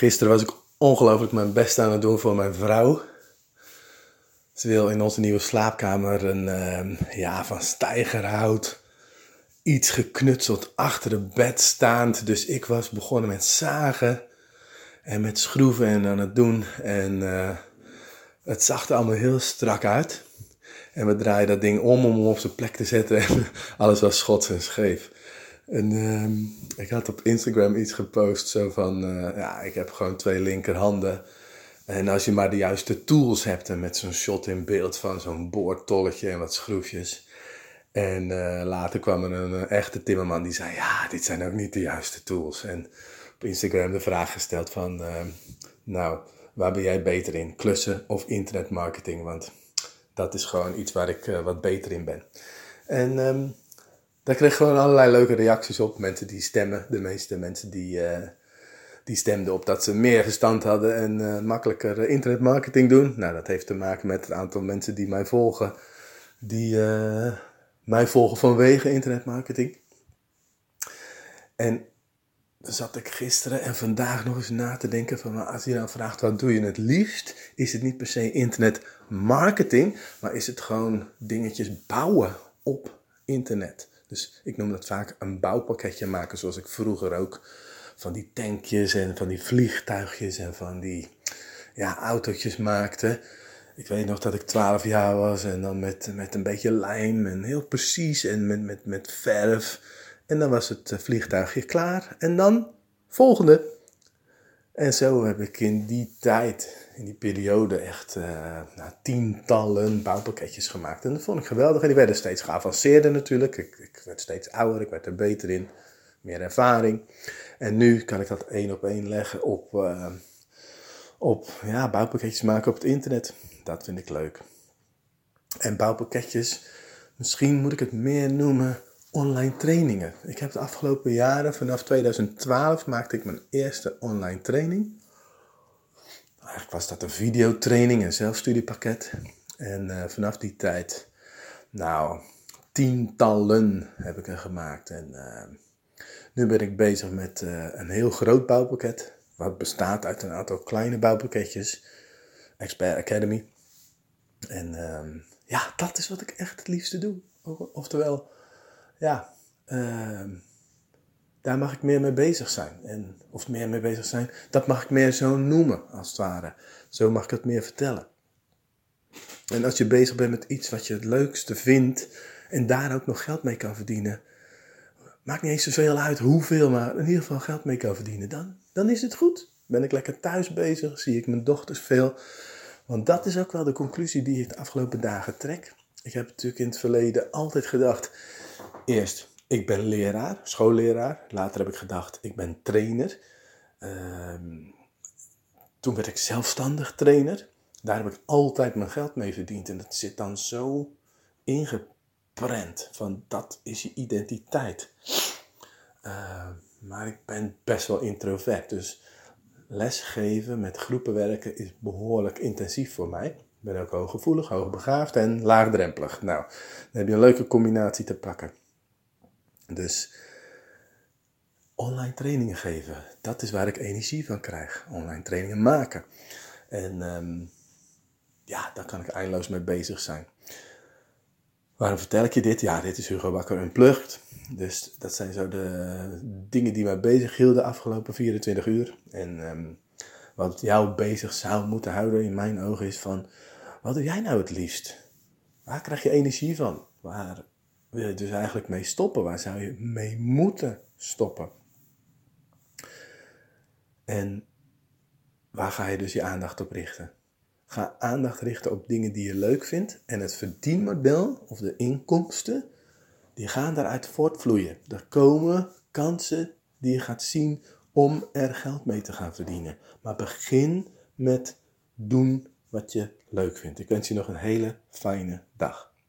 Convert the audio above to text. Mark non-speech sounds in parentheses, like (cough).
Gisteren was ik ongelooflijk mijn best aan het doen voor mijn vrouw. Ze wil in onze nieuwe slaapkamer een uh, ja, van stijgerhout iets geknutseld achter het bed staand. Dus ik was begonnen met zagen en met schroeven en aan het doen. En uh, het zag er allemaal heel strak uit. En we draaien dat ding om om hem op zijn plek te zetten. (laughs) En alles was schots en scheef. En uh, ik had op Instagram iets gepost zo van, uh, ja, ik heb gewoon twee linkerhanden. En als je maar de juiste tools hebt en met zo'n shot in beeld van zo'n boortolletje en wat schroefjes. En uh, later kwam er een, echte timmerman die zei, ja, dit zijn ook niet de juiste tools. En op Instagram de vraag gesteld van, uh, nou, waar ben jij beter in? Klussen of internetmarketing? Want dat is gewoon iets waar ik wat beter in ben. En um, daar kreeg gewoon allerlei leuke reacties op. Mensen die stemmen, de meeste mensen die, uh, die stemden op dat ze meer verstand hadden en uh, makkelijker internetmarketing doen. Nou, dat heeft te maken met het aantal mensen die mij volgen, die uh, mij volgen vanwege internetmarketing. En dan zat ik gisteren en vandaag nog eens na te denken van, als je nou vraagt wat doe je het liefst, is het niet per se internetmarketing, maar is het gewoon dingetjes bouwen op internet. Dus ik noem dat vaak een bouwpakketje maken, zoals ik vroeger ook van die tankjes en van die vliegtuigjes en van die ja, autootjes maakte. Ik weet nog dat ik 12 jaar was en dan met, met een beetje lijm en heel precies en met, met, met verf. En dan was het vliegtuigje klaar. En dan volgende. En zo heb ik in die tijd, in die periode, echt uh, nou, tientallen bouwpakketjes gemaakt. En dat vond ik geweldig. En die werden steeds geavanceerder natuurlijk. Ik, ik, werd steeds ouder, ik werd er beter in. Meer ervaring. En nu kan ik dat één op één leggen op, uh, op ja, bouwpakketjes maken op het internet. Dat vind ik leuk. En bouwpakketjes, misschien moet ik het meer noemen online trainingen. Ik heb de afgelopen jaren, vanaf 2012, maakte ik mijn eerste online training. Eigenlijk was dat een videotraining, een zelfstudiepakket. En uh, vanaf die tijd, nou, tientallen heb ik er gemaakt. En uh, nu ben ik bezig met uh, een heel groot bouwpakket. Wat bestaat uit een aantal kleine bouwpakketjes. Expert Academy. En ja, dat is wat ik echt het liefste doe. Oftewel, ja, uh, daar mag ik meer mee bezig zijn. En, of meer mee bezig zijn, dat mag ik meer zo noemen, als het ware. Zo mag ik het meer vertellen. En als je bezig bent met iets wat je het leukste vindt en daar ook nog geld mee kan verdienen, maakt niet eens zoveel uit hoeveel, maar in ieder geval geld mee kan verdienen, dan, dan is het goed. Ben ik lekker thuis bezig, zie ik mijn dochters veel. Want dat is ook wel de conclusie die ik de afgelopen dagen trek. Ik heb natuurlijk in het verleden altijd gedacht, Eerst, ik ben leraar, schoolleraar. Later heb ik gedacht, ik ben trainer. Uh, toen werd ik zelfstandig trainer. Daar heb ik altijd mijn geld mee verdiend. En dat zit dan zo ingeprent. Van dat is je identiteit. Uh, maar ik ben best wel introvert. Dus lesgeven met groepen werken is behoorlijk intensief voor mij. Ik ben ook hooggevoelig, hoogbegaafd en laagdrempelig. Nou, dan heb je een leuke combinatie te pakken. Dus online trainingen geven, dat is waar ik energie van krijg. Online trainingen maken. En um, ja, daar kan ik eindeloos mee bezig zijn. Waarom vertel ik je dit? Ja, dit is Hugo Bakker Unplugged. Dus dat zijn zo de dingen die mij bezig hielden de afgelopen 24 uur. En um, wat jou bezig zou moeten houden in mijn ogen is van... Wat doe jij nou het liefst? Waar krijg je energie van? Waar wil je dus eigenlijk mee stoppen? Waar zou je mee moeten stoppen? En waar ga je dus je aandacht op richten? Ga aandacht richten op dingen die je leuk vindt en het verdienmodel of de inkomsten, die gaan daaruit voortvloeien. Er komen kansen die je gaat zien om er geld mee te gaan verdienen. Maar begin met doen wat je leuk vindt. Ik wens je nog een hele fijne dag.